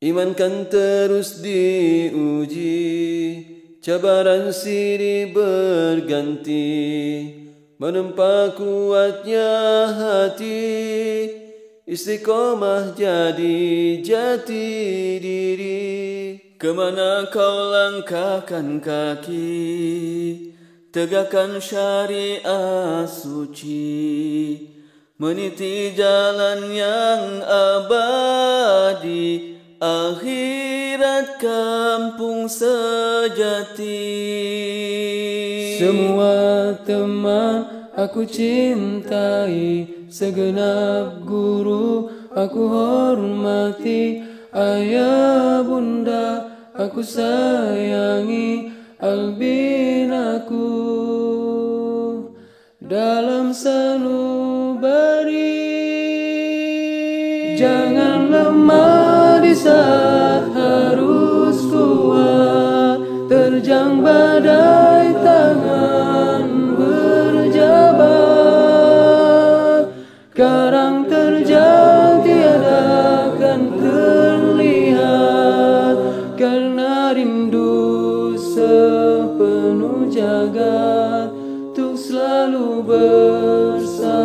Iman kan terus diuji Cabaran siri berganti Menempa kuatnya hati Istiqomah jadi jati diri. Kemana kau langkahkan kaki? Tegakkan syariat suci Meniti jalan yang abadi akhirat kampung sejati. Semua teman aku cintai Segenap guru aku hormati. Ayah bunda aku sayangi Albin aku Dalam sanubari Jangan lemah Untuk selalu bersamamu.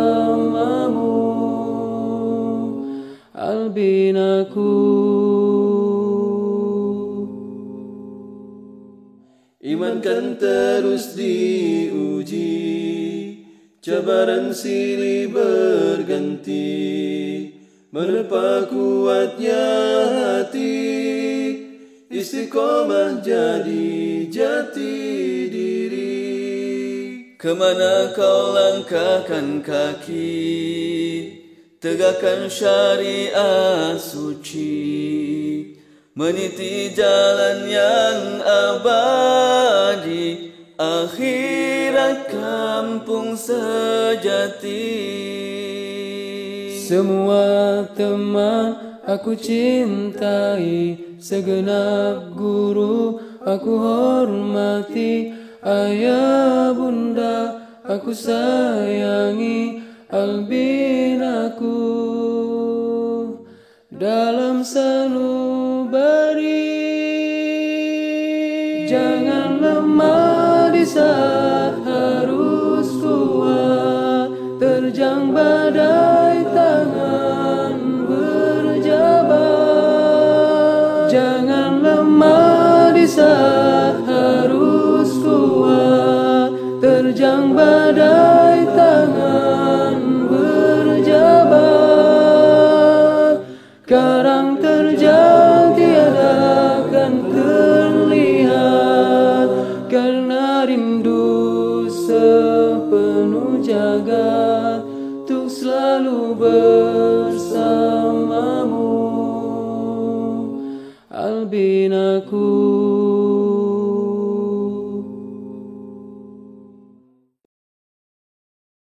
Albin aku Iman kan terus diuji Cabaran silih berganti Menepa kuatnya hati Istiqomah jadi jati Kemana kau langkahkan kaki? Tegakkan syariat suci. Meniti jalan yang abadi. Akhirat kampung sejati. Semua teman aku cintai. Segenap guru aku hormati Ayah bunda aku sayangi Albin aku Dalam sanubari Jangan lemah di saat harus kuat Terjang badai tangan berjabat. Jangan lemah di saat Terjang badai tangan berjabat. Karang terjang tiada akan terlihat. Karena rindu sepenuh jagat Untuk selalu bersamamu. Albin aku